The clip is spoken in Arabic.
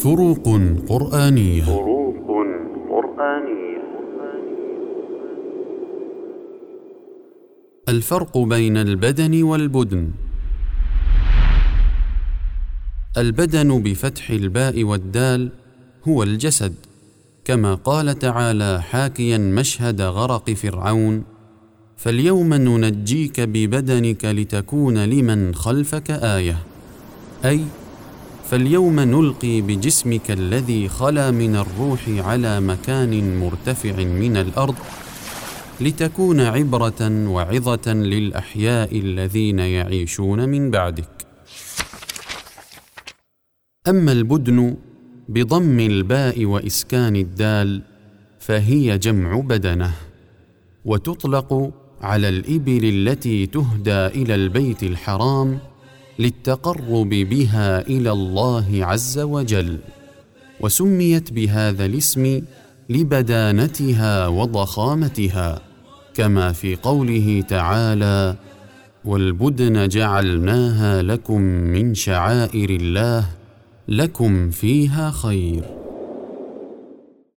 فروق قرآنية. فروق قرآنية. الفرق بين البدن والبدن. البدن بفتح الباء والدال هو الجسد كما قال تعالى حاكيا مشهد غرق فرعون فاليوم ننجيك ببدنك لتكون لمن خلفك آية. أي فاليوم نلقي بجسمك الذي خلا من الروح على مكان مرتفع من الأرض لتكون عبرة وعظة للأحياء الذين يعيشون من بعدك. أما البدن بضم الباء وإسكان الدال فهي جمع بدنه وتطلق على الإبل التي تهدى إلى البيت الحرام للتقرب بها إلى الله عز وجل وسميت بهذا الاسم لبدانتها وضخامتها كما في قوله تعالى والبدن جعلناها لكم من شعائر الله لكم فيها خير.